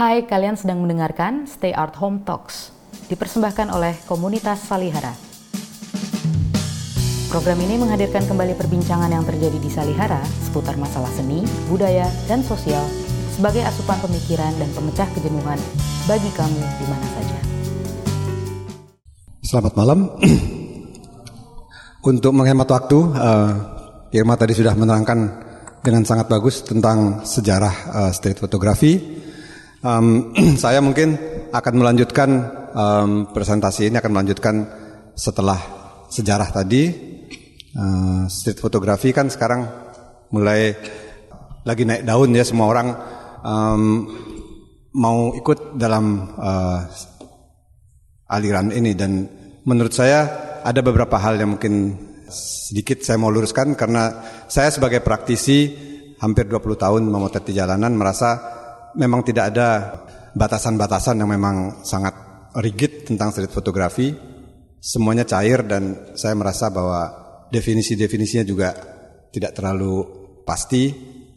Hai, kalian sedang mendengarkan Stay Art Home Talks, dipersembahkan oleh komunitas Salihara. Program ini menghadirkan kembali perbincangan yang terjadi di Salihara seputar masalah seni, budaya, dan sosial sebagai asupan pemikiran dan pemecah kejenuhan bagi kamu di mana saja. Selamat malam. Untuk menghemat waktu, uh, Irma tadi sudah menerangkan dengan sangat bagus tentang sejarah uh, street fotografi. Um, saya mungkin akan melanjutkan um, presentasi ini akan melanjutkan setelah sejarah tadi. Uh, street fotografi kan sekarang mulai lagi naik daun ya semua orang um, mau ikut dalam uh, aliran ini dan menurut saya ada beberapa hal yang mungkin sedikit saya mau luruskan karena saya sebagai praktisi hampir 20 tahun memotret di jalanan merasa memang tidak ada batasan-batasan yang memang sangat rigid tentang street fotografi semuanya cair dan saya merasa bahwa definisi-definisinya juga tidak terlalu pasti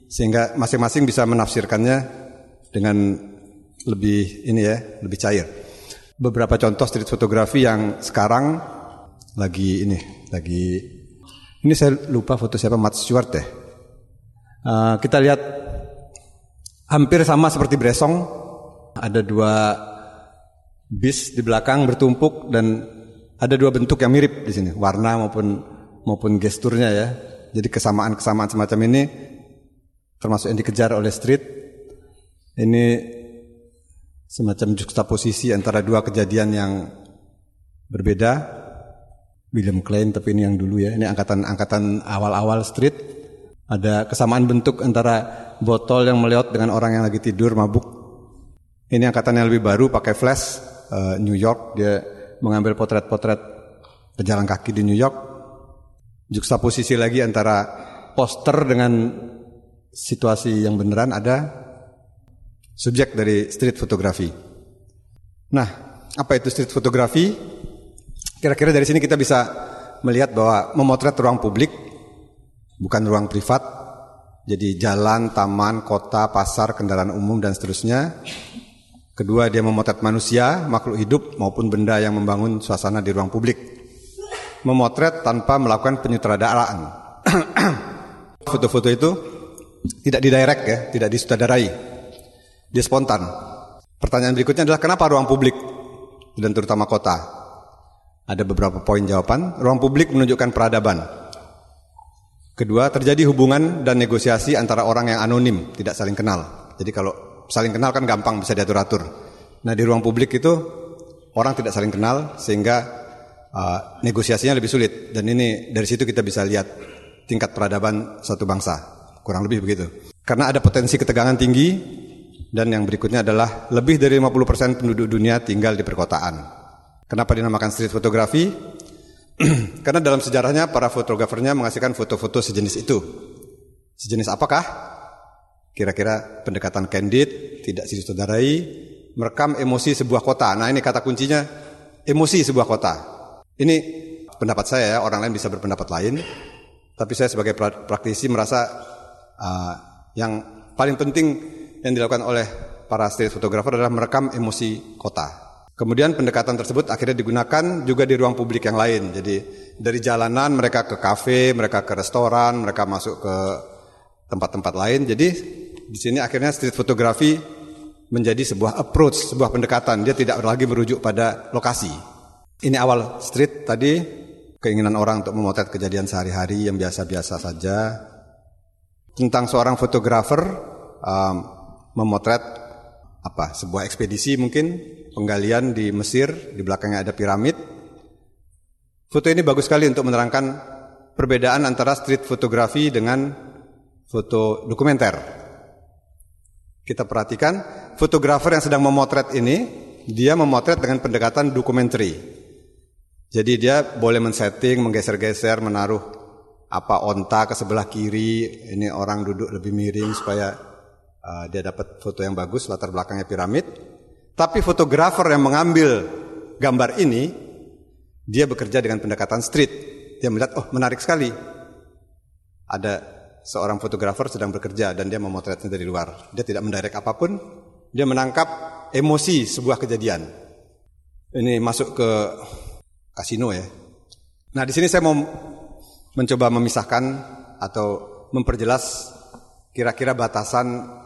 sehingga masing-masing bisa menafsirkannya dengan lebih ini ya, lebih cair. Beberapa contoh street fotografi yang sekarang lagi ini, lagi ini saya lupa foto siapa Matt Stewart deh. Uh, kita lihat hampir sama seperti Bresong, ada dua bis di belakang bertumpuk dan ada dua bentuk yang mirip di sini, warna maupun maupun gesturnya ya. Jadi kesamaan-kesamaan semacam ini termasuk yang dikejar oleh street ini semacam juxtaposisi antara dua kejadian yang berbeda. William Klein tapi ini yang dulu ya. Ini angkatan-angkatan awal-awal street. Ada kesamaan bentuk antara botol yang melihat dengan orang yang lagi tidur mabuk. Ini angkatan yang lebih baru pakai flash uh, New York dia mengambil potret-potret pejalan kaki di New York juxtaposisi lagi antara poster dengan situasi yang beneran ada subjek dari street fotografi. Nah, apa itu street fotografi? Kira-kira dari sini kita bisa melihat bahwa memotret ruang publik bukan ruang privat. Jadi jalan, taman, kota, pasar, kendaraan umum dan seterusnya. Kedua, dia memotret manusia, makhluk hidup maupun benda yang membangun suasana di ruang publik memotret tanpa melakukan penyutradaraan. Foto-foto itu tidak didirect ya, tidak disutradarai. Dia spontan. Pertanyaan berikutnya adalah kenapa ruang publik dan terutama kota? Ada beberapa poin jawaban. Ruang publik menunjukkan peradaban. Kedua, terjadi hubungan dan negosiasi antara orang yang anonim, tidak saling kenal. Jadi kalau saling kenal kan gampang bisa diatur-atur. Nah, di ruang publik itu orang tidak saling kenal sehingga uh, negosiasinya lebih sulit. Dan ini dari situ kita bisa lihat tingkat peradaban satu bangsa. Kurang lebih begitu. Karena ada potensi ketegangan tinggi dan yang berikutnya adalah lebih dari 50% penduduk dunia tinggal di perkotaan. Kenapa dinamakan street fotografi karena dalam sejarahnya para fotografernya menghasilkan foto-foto sejenis itu sejenis apakah kira-kira pendekatan candid tidak disutradarai merekam emosi sebuah kota nah ini kata kuncinya emosi sebuah kota ini pendapat saya ya, orang lain bisa berpendapat lain. Tapi saya sebagai praktisi merasa uh, yang paling penting yang dilakukan oleh para street photographer adalah merekam emosi kota. Kemudian pendekatan tersebut akhirnya digunakan juga di ruang publik yang lain. Jadi dari jalanan mereka ke kafe, mereka ke restoran, mereka masuk ke tempat-tempat lain. Jadi di sini akhirnya street photography menjadi sebuah approach, sebuah pendekatan. Dia tidak lagi merujuk pada lokasi. Ini awal street tadi keinginan orang untuk memotret kejadian sehari-hari yang biasa-biasa saja. Tentang seorang fotografer um, memotret apa sebuah ekspedisi mungkin penggalian di Mesir di belakangnya ada piramid. Foto ini bagus sekali untuk menerangkan perbedaan antara street fotografi dengan foto dokumenter. Kita perhatikan fotografer yang sedang memotret ini dia memotret dengan pendekatan dokumenter. Jadi dia boleh men-setting, menggeser-geser, menaruh apa onta ke sebelah kiri, ini orang duduk lebih miring supaya uh, dia dapat foto yang bagus, latar belakangnya piramid. Tapi fotografer yang mengambil gambar ini, dia bekerja dengan pendekatan street. Dia melihat, oh menarik sekali. Ada seorang fotografer sedang bekerja dan dia memotretnya dari luar. Dia tidak mendirect apa pun, dia menangkap emosi sebuah kejadian. Ini masuk ke kasino ya. Nah, di sini saya mau mencoba memisahkan atau memperjelas kira-kira batasan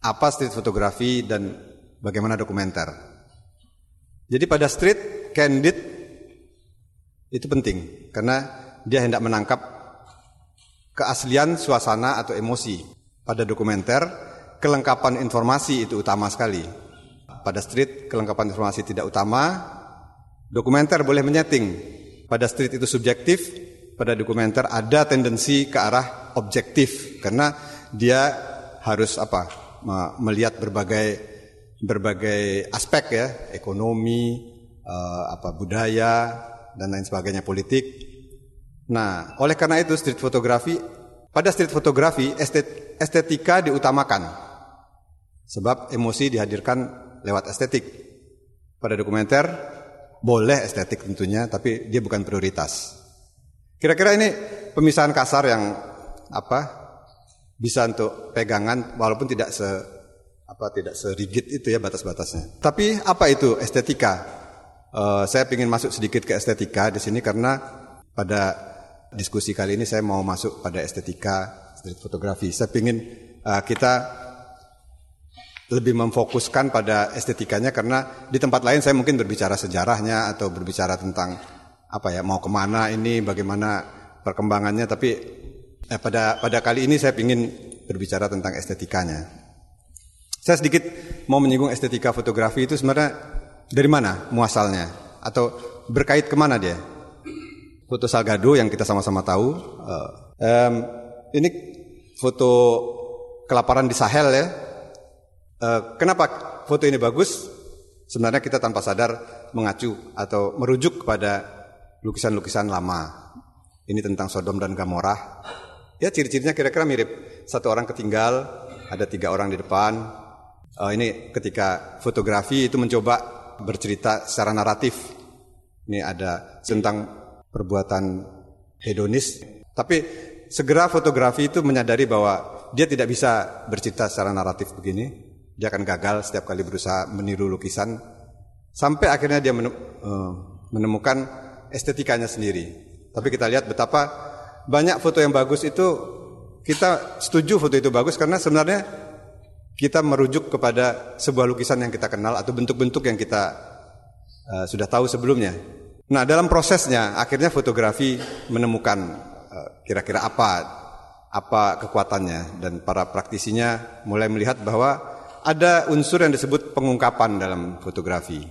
apa street fotografi dan bagaimana dokumenter. Jadi pada street candid itu penting karena dia hendak menangkap keaslian suasana atau emosi. Pada dokumenter kelengkapan informasi itu utama sekali. Pada street kelengkapan informasi tidak utama. Dokumenter boleh menyeting. Pada street itu subjektif, pada dokumenter ada tendensi ke arah objektif karena dia harus apa? Melihat berbagai berbagai aspek ya, ekonomi, uh, apa budaya dan lain sebagainya politik. Nah, oleh karena itu street fotografi pada street fotografi estetika diutamakan. Sebab emosi dihadirkan lewat estetik. Pada dokumenter boleh estetik tentunya, tapi dia bukan prioritas. Kira-kira ini pemisahan kasar yang apa bisa untuk pegangan walaupun tidak se apa tidak serigid itu ya batas-batasnya. Tapi apa itu estetika? Uh, saya ingin masuk sedikit ke estetika di sini karena pada diskusi kali ini saya mau masuk pada estetika street fotografi. Saya ingin uh, kita lebih memfokuskan pada estetikanya karena di tempat lain saya mungkin berbicara sejarahnya atau berbicara tentang apa ya mau ke mana ini bagaimana perkembangannya tapi Eh, pada pada kali ini saya ingin berbicara tentang estetikanya. Saya sedikit mau menyinggung estetika fotografi itu sebenarnya dari mana muasalnya atau berkait ke mana dia? Foto Salgado yang kita sama-sama tahu. Uh, um, ini foto kelaparan di Sahel ya. Uh, kenapa foto ini bagus? Sebenarnya kita tanpa sadar mengacu atau merujuk kepada lukisan-lukisan lama. Ini tentang Sodom dan Gomorrah Ya ciri-cirinya kira-kira mirip. Satu orang ketinggal, ada tiga orang di depan. Uh, ini ketika fotografi itu mencoba bercerita secara naratif. Ini ada tentang perbuatan hedonis. Tapi segera fotografi itu menyadari bahwa dia tidak bisa bercerita secara naratif begini. Dia akan gagal setiap kali berusaha meniru lukisan. Sampai akhirnya dia eh, menemukan estetikanya sendiri. Tapi kita lihat betapa banyak foto yang bagus itu kita setuju foto itu bagus karena sebenarnya kita merujuk kepada sebuah lukisan yang kita kenal atau bentuk-bentuk yang kita uh, sudah tahu sebelumnya. Nah, dalam prosesnya akhirnya fotografi menemukan uh, kira-kira apa apa kekuatannya dan para praktisinya mulai melihat bahwa ada unsur yang disebut pengungkapan dalam fotografi.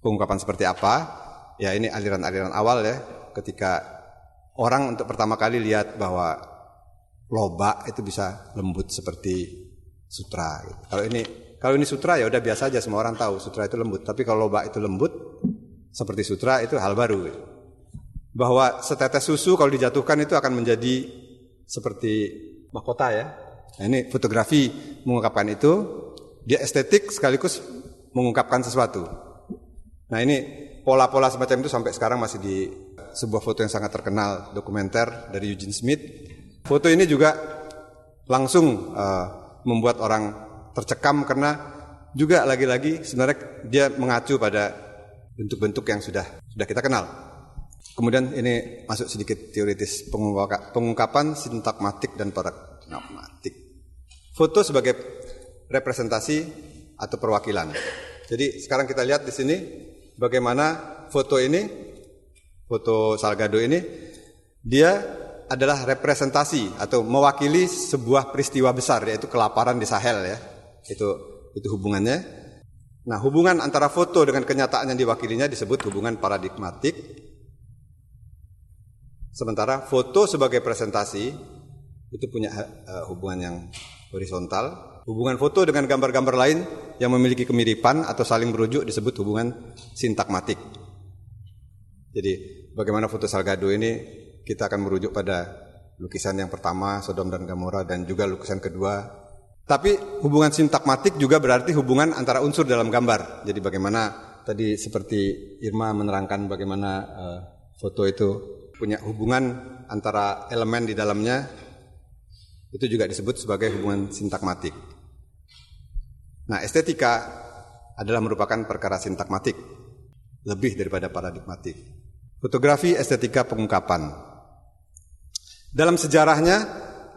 Pengungkapan seperti apa? Ya ini aliran-aliran awal ya ketika orang untuk pertama kali lihat bahwa lobak itu bisa lembut seperti sutra. Gitu. Kalau ini kalau ini sutra ya udah biasa aja semua orang tahu sutra itu lembut. Tapi kalau lobak itu lembut seperti sutra itu hal baru. Bahwa setetes susu kalau dijatuhkan itu akan menjadi seperti mahkota ya. Nah, ini fotografi mengungkapkan itu dia estetik sekaligus mengungkapkan sesuatu. Nah ini pola-pola semacam itu sampai sekarang masih di sebuah foto yang sangat terkenal dokumenter dari Eugene Smith. Foto ini juga langsung uh, membuat orang tercekam karena juga lagi-lagi sebenarnya dia mengacu pada bentuk-bentuk yang sudah sudah kita kenal. Kemudian ini masuk sedikit teoritis pengungkapan sintakmatik dan paragmatik. Foto sebagai representasi atau perwakilan. Jadi sekarang kita lihat di sini bagaimana foto ini foto Salgado ini dia adalah representasi atau mewakili sebuah peristiwa besar yaitu kelaparan di Sahel ya. Itu itu hubungannya. Nah, hubungan antara foto dengan kenyataan yang diwakilinya disebut hubungan paradigmatik. Sementara foto sebagai presentasi itu punya uh, hubungan yang horizontal. Hubungan foto dengan gambar-gambar lain yang memiliki kemiripan atau saling merujuk disebut hubungan sintakmatik. Jadi bagaimana foto Salgado ini kita akan merujuk pada lukisan yang pertama Sodom dan Gomora dan juga lukisan kedua. Tapi hubungan sintakmatik juga berarti hubungan antara unsur dalam gambar. Jadi bagaimana tadi seperti Irma menerangkan bagaimana uh, foto itu punya hubungan antara elemen di dalamnya itu juga disebut sebagai hubungan sintakmatik. Nah, estetika adalah merupakan perkara sintakmatik, lebih daripada paradigmatik. Fotografi estetika pengungkapan. Dalam sejarahnya,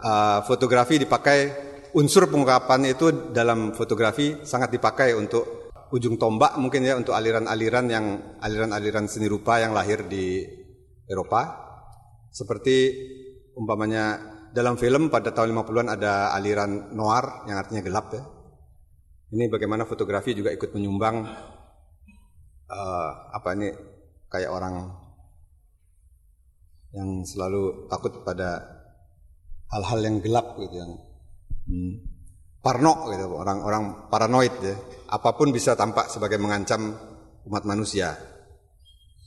uh, fotografi dipakai unsur pengungkapan itu dalam fotografi sangat dipakai untuk ujung tombak mungkin ya untuk aliran-aliran yang aliran-aliran seni rupa yang lahir di Eropa. Seperti umpamanya dalam film pada tahun 50-an ada aliran noir yang artinya gelap ya. Ini bagaimana fotografi juga ikut menyumbang uh, apa ini kayak orang yang selalu takut pada hal-hal yang gelap gitu yang hmm, parno gitu orang-orang paranoid ya. Apa pun bisa tampak sebagai mengancam umat manusia.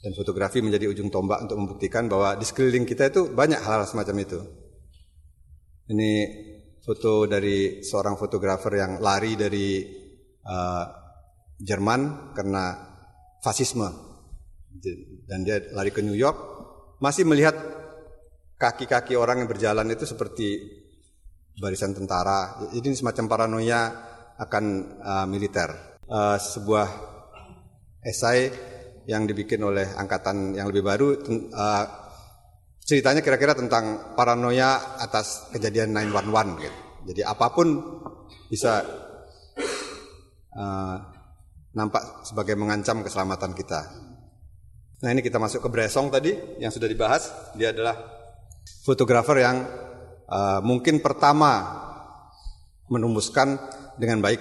Dan fotografi menjadi ujung tombak untuk membuktikan bahwa di sekeliling kita itu banyak hal-hal semacam itu. Ini foto dari seorang fotografer yang lari dari uh, Jerman karena fasisme. Dan dia lari ke New York masih melihat kaki-kaki orang yang berjalan itu seperti barisan tentara. Jadi ini semacam paranoia akan uh, militer. Uh, sebuah esai yang dibikin oleh angkatan yang lebih baru uh, ceritanya kira-kira tentang paranoia atas kejadian 911 gitu. Jadi apa pun bisa uh, nampak sebagai mengancam keselamatan kita. Nah ini kita masuk ke Bresong tadi yang sudah dibahas. Dia adalah fotografer yang uh, mungkin pertama menumbuskan dengan baik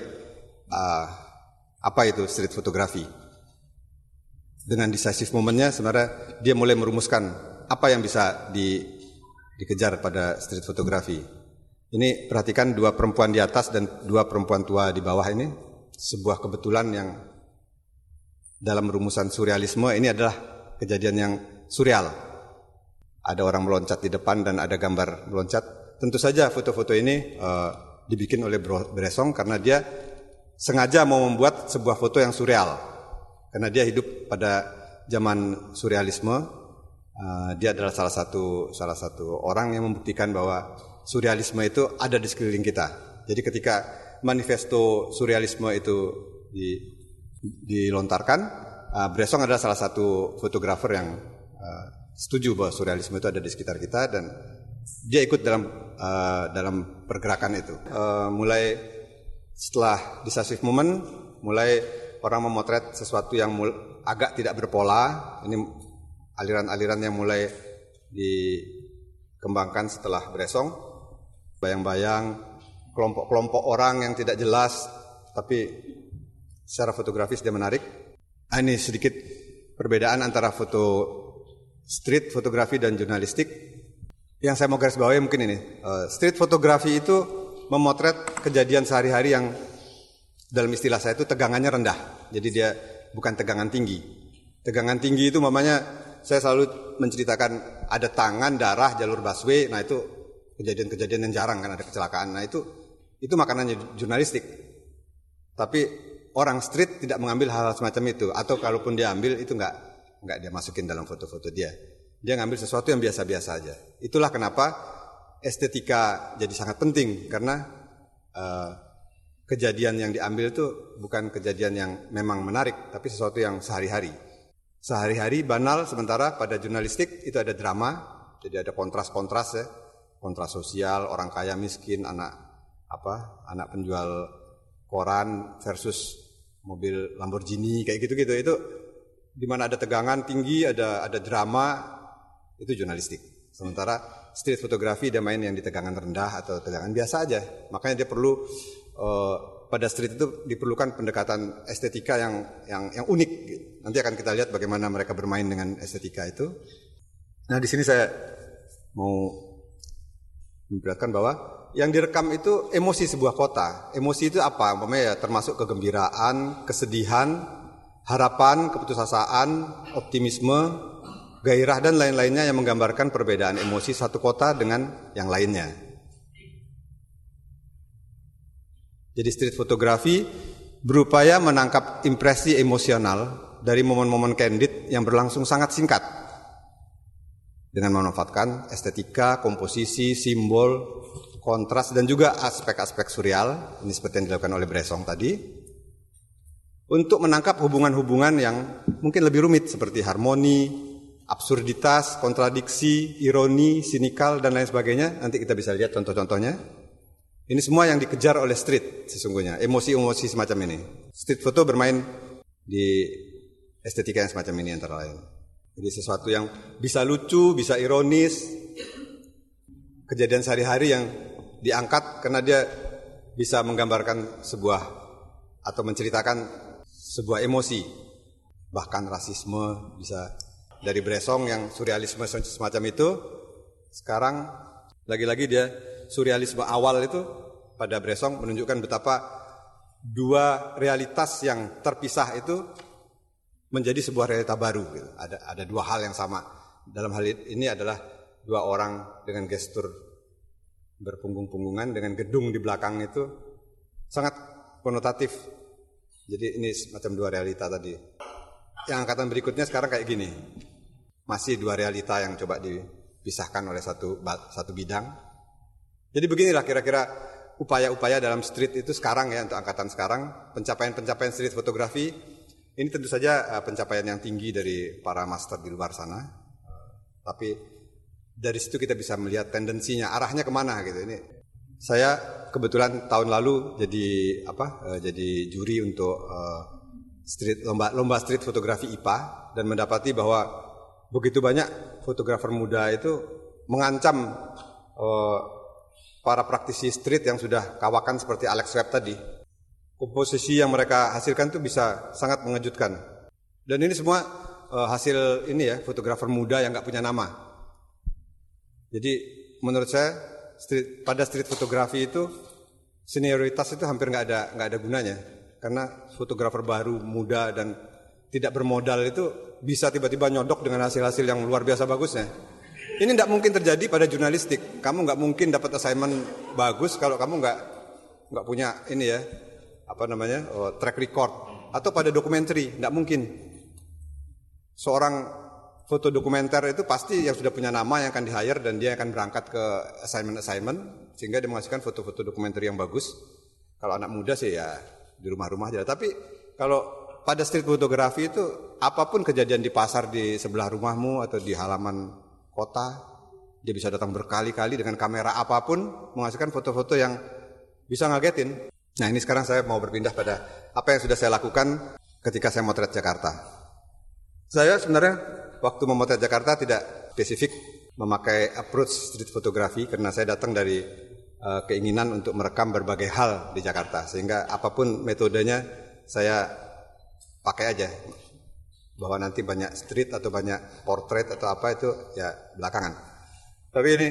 uh, apa itu street photography. Dengan decisive momennya sebenarnya dia mulai merumuskan apa yang bisa di, dikejar pada street photography. Ini perhatikan dua perempuan di atas dan dua perempuan tua di bawah ini sebuah kebetulan yang dalam rumusan surrealisme ini adalah kejadian yang surreal. Ada orang meloncat di depan dan ada gambar meloncat. Tentu saja foto-foto ini uh, dibikin oleh Bresson karena dia sengaja mau membuat sebuah foto yang surreal. Karena dia hidup pada zaman surrealisme. Uh, dia adalah salah satu salah satu orang yang membuktikan bahwa surrealisme itu ada di sekeliling kita. Jadi ketika manifesto surrealisme itu di, dilontarkan, uh, Bresson adalah salah satu fotografer yang uh, setuju bahwa surrealisme itu ada di sekitar kita dan dia ikut dalam uh, dalam pergerakan itu. Uh, mulai setelah decisive moment, mulai orang memotret sesuatu yang agak tidak berpola. Ini aliran-aliran yang mulai dikembangkan setelah Bresson. Bayang-bayang kelompok-kelompok orang yang tidak jelas, tapi secara fotografis dia menarik. Ah, ini sedikit perbedaan antara foto street fotografi dan jurnalistik. Yang saya mau garis bawahi mungkin ini. Uh, street fotografi itu memotret kejadian sehari-hari yang dalam istilah saya itu tegangannya rendah. Jadi dia bukan tegangan tinggi. Tegangan tinggi itu mamanya saya selalu menceritakan ada tangan, darah, jalur busway. Nah itu kejadian-kejadian yang jarang kan ada kecelakaan. Nah itu itu makanannya jurnalistik. Tapi orang street tidak mengambil hal, hal semacam itu atau kalaupun dia ambil itu nggak nggak dia masukin dalam foto-foto dia. Dia ngambil sesuatu yang biasa-biasa aja. Itulah kenapa estetika jadi sangat penting karena uh, kejadian yang diambil itu bukan kejadian yang memang menarik tapi sesuatu yang sehari-hari. Sehari-hari banal sementara pada jurnalistik itu ada drama, jadi ada kontras-kontras ya, kontras sosial, orang kaya miskin, anak apa, anak penjual koran versus mobil Lamborghini kayak gitu-gitu itu di mana ada tegangan tinggi, ada ada drama itu jurnalistik. Sementara street fotografi dia main yang di tegangan rendah atau tegangan biasa aja. Makanya dia perlu uh, pada street itu diperlukan pendekatan estetika yang yang yang unik. Nanti akan kita lihat bagaimana mereka bermain dengan estetika itu. Nah di sini saya mau memperlihatkan bahwa yang direkam itu emosi sebuah kota. Emosi itu apa? Umpamanya ya termasuk kegembiraan, kesedihan, harapan, keputusasaan, optimisme, gairah dan lain-lainnya yang menggambarkan perbedaan emosi satu kota dengan yang lainnya. Jadi street fotografi berupaya menangkap impresi emosional dari momen-momen candid yang berlangsung sangat singkat dengan memanfaatkan estetika, komposisi, simbol, kontras dan juga aspek-aspek surreal ini seperti yang dilakukan oleh Bresson tadi untuk menangkap hubungan-hubungan yang mungkin lebih rumit seperti harmoni, absurditas, kontradiksi, ironi, sinikal dan lain sebagainya. Nanti kita bisa lihat contoh-contohnya. Ini semua yang dikejar oleh street sesungguhnya, emosi-emosi semacam ini. Street foto bermain di estetika yang semacam ini antara lain. Jadi sesuatu yang bisa lucu, bisa ironis, kejadian sehari-hari yang diangkat karena dia bisa menggambarkan sebuah atau menceritakan sebuah emosi. Bahkan rasisme bisa dari Bresson yang surrealisme semacam itu sekarang lagi-lagi dia surrealisme awal itu pada Bresson menunjukkan betapa dua realitas yang terpisah itu menjadi sebuah realita baru. Gitu. Ada ada dua hal yang sama. Dalam hal ini adalah dua orang dengan gestur berpunggung-punggungan dengan gedung di belakang itu sangat konotatif. Jadi ini semacam dua realita tadi. Yang angkatan berikutnya sekarang kayak gini. Masih dua realita yang coba dipisahkan oleh satu satu bidang. Jadi beginilah kira-kira upaya-upaya dalam street itu sekarang ya untuk angkatan sekarang pencapaian-pencapaian street fotografi ini tentu saja uh, pencapaian yang tinggi dari para master di luar sana. Tapi dari situ kita bisa melihat tendensinya arahnya ke mana gitu ini. Saya kebetulan tahun lalu jadi apa? Uh, jadi juri untuk uh, street lomba lomba street fotografi IPA dan mendapati bahwa begitu banyak fotografer muda itu mengancam uh, para praktisi street yang sudah kawakan seperti Alex Webb tadi. Komposisi yang mereka hasilkan itu bisa sangat mengejutkan. Dan ini semua uh, hasil ini ya fotografer muda yang nggak punya nama. Jadi menurut saya street, pada street fotografi itu senioritas itu hampir nggak ada nggak ada gunanya karena fotografer baru muda dan tidak bermodal itu bisa tiba-tiba nyodok dengan hasil-hasil yang luar biasa bagusnya. Ini tidak mungkin terjadi pada jurnalistik. Kamu nggak mungkin dapat assignment bagus kalau kamu nggak nggak punya ini ya apa namanya oh, track record atau pada dokumenter tidak mungkin. Seorang foto dokumenter itu pasti yang sudah punya nama yang akan di hire dan dia akan berangkat ke assignment-assignment sehingga dia menghasilkan foto-foto dokumenter yang bagus. Kalau anak muda sih ya di rumah-rumah aja. Tapi kalau pada street fotografi itu apa pun kejadian di pasar di sebelah rumahmu atau di halaman kota. Dia bisa datang berkali-kali dengan kamera apa pun menghasilkan foto-foto yang bisa ngagetin. Nah ini sekarang saya mau berpindah pada apa yang sudah saya lakukan ketika saya motret Jakarta. Saya sebenarnya waktu memotret Jakarta tidak spesifik memakai approach street fotografi karena saya datang dari uh, keinginan untuk merekam berbagai hal di Jakarta sehingga apa pun metodenya saya pakai aja bahwa nanti banyak street atau banyak portrait atau apa itu ya belakangan. Tapi ini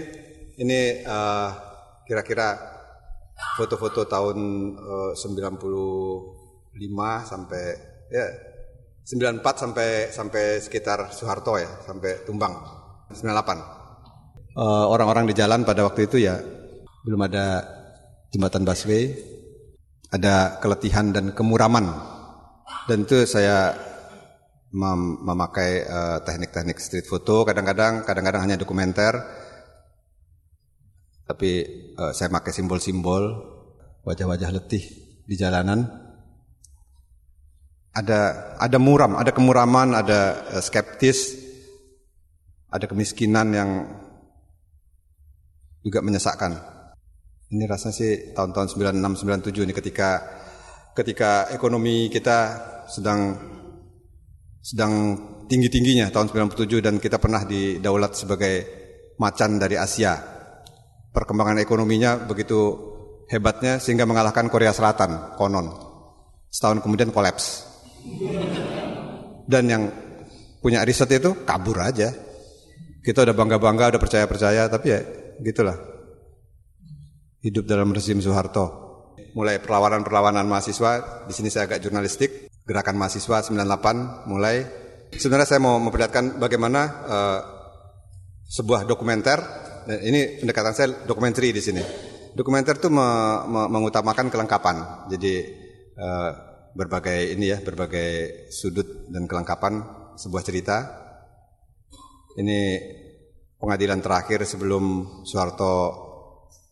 ini uh, kira-kira foto-foto tahun uh, 95 sampai ya 94 sampai sampai sekitar Soeharto ya, sampai Tumbang 98. Uh, orang-orang di jalan pada waktu itu ya belum ada jembatan busway, ada keletihan dan kemuraman. Dan itu saya mem memakai uh, teknik-teknik street foto kadang-kadang kadang-kadang hanya dokumenter tapi uh, saya pakai simbol-simbol wajah-wajah letih di jalanan ada ada muram ada kemuraman ada uh, skeptis ada kemiskinan yang juga menyesakkan ini rasanya sih tahun-tahun 96 97 ini ketika ketika ekonomi kita sedang sedang tinggi-tingginya tahun 97 dan kita pernah didaulat sebagai macan dari Asia. Perkembangan ekonominya begitu hebatnya sehingga mengalahkan Korea Selatan, konon. Setahun kemudian kolaps. Dan yang punya riset itu kabur aja. Kita udah bangga-bangga, udah percaya-percaya, tapi ya gitulah. Hidup dalam rezim Soeharto. Mulai perlawanan-perlawanan mahasiswa, di sini saya agak jurnalistik, gerakan mahasiswa 98 mulai sebenarnya saya mau memperlihatkan bagaimana uh, sebuah dokumenter dan ini pendekatan saya dokumenter di sini. Dokumenter itu me, me, mengutamakan kelengkapan. Jadi uh, berbagai ini ya, berbagai sudut dan kelengkapan sebuah cerita. Ini pengadilan terakhir sebelum Soeharto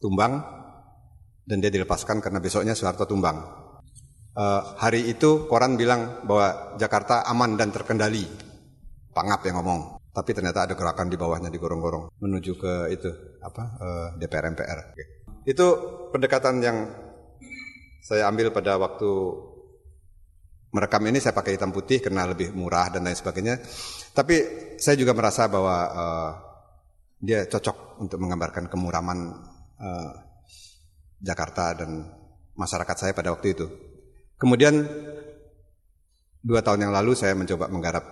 tumbang dan dia dilepaskan karena besoknya Soeharto tumbang. Uh, hari itu koran bilang bahwa Jakarta aman dan terkendali. Pangap yang ngomong. Tapi ternyata ada gerakan di bawahnya digorong-gorong menuju ke itu apa uh, DPR MPR. Okay. Itu pendekatan yang saya ambil pada waktu merekam ini saya pakai hitam putih karena lebih murah dan lain sebagainya. Tapi saya juga merasa bahwa uh, dia cocok untuk menggambarkan kemuraman uh, Jakarta dan masyarakat saya pada waktu itu. Kemudian dua tahun yang lalu saya mencoba menggarap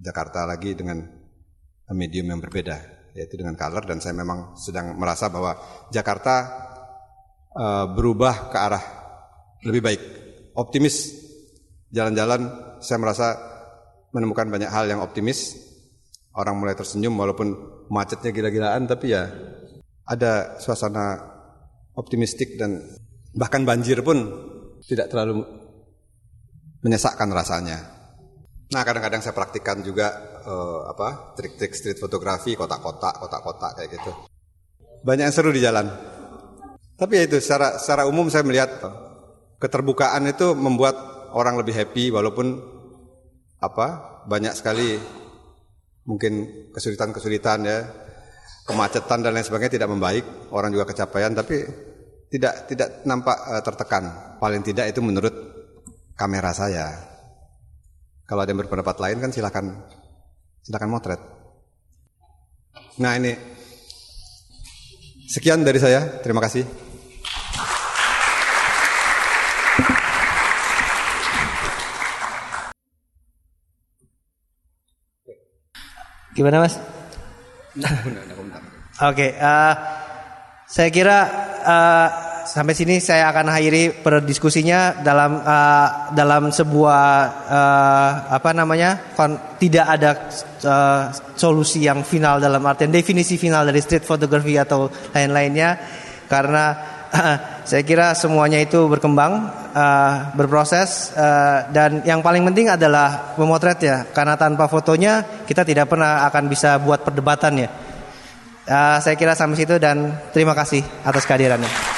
Jakarta lagi dengan medium yang berbeda, yaitu dengan color dan saya memang sedang merasa bahwa Jakarta uh, berubah ke arah lebih baik, optimis. Jalan-jalan saya merasa menemukan banyak hal yang optimis. Orang mulai tersenyum walaupun macetnya gila-gilaan, tapi ya ada suasana optimistik dan bahkan banjir pun tidak terlalu menyesakkan rasanya. Nah kadang-kadang saya praktikkan juga uh, apa trik-trik street fotografi kotak-kotak kotak-kotak kayak gitu. Banyak yang seru di jalan. Tapi ya itu secara secara umum saya melihat keterbukaan itu membuat orang lebih happy walaupun apa banyak sekali mungkin kesulitan-kesulitan ya kemacetan dan lain sebagainya tidak membaik orang juga kecapaian tapi tidak tidak nampak uh, tertekan. Paling tidak itu menurut kamera saya. Kalau ada yang berpendapat lain kan silakan silakan motret. Nah ini sekian dari saya. Terima kasih. Gimana mas? Oke, okay, uh, saya kira uh, sampai sini saya akan akhiri berdiskusinya dalam uh, dalam sebuah uh, apa namanya kon, tidak ada uh, solusi yang final dalam artian definisi final dari street photography atau lain-lainnya karena saya kira semuanya itu berkembang uh, berproses uh, dan yang paling penting adalah memotret ya karena tanpa fotonya kita tidak pernah akan bisa buat perdebatan ya. Uh, saya kira sampai situ dan terima kasih atas kehadirannya.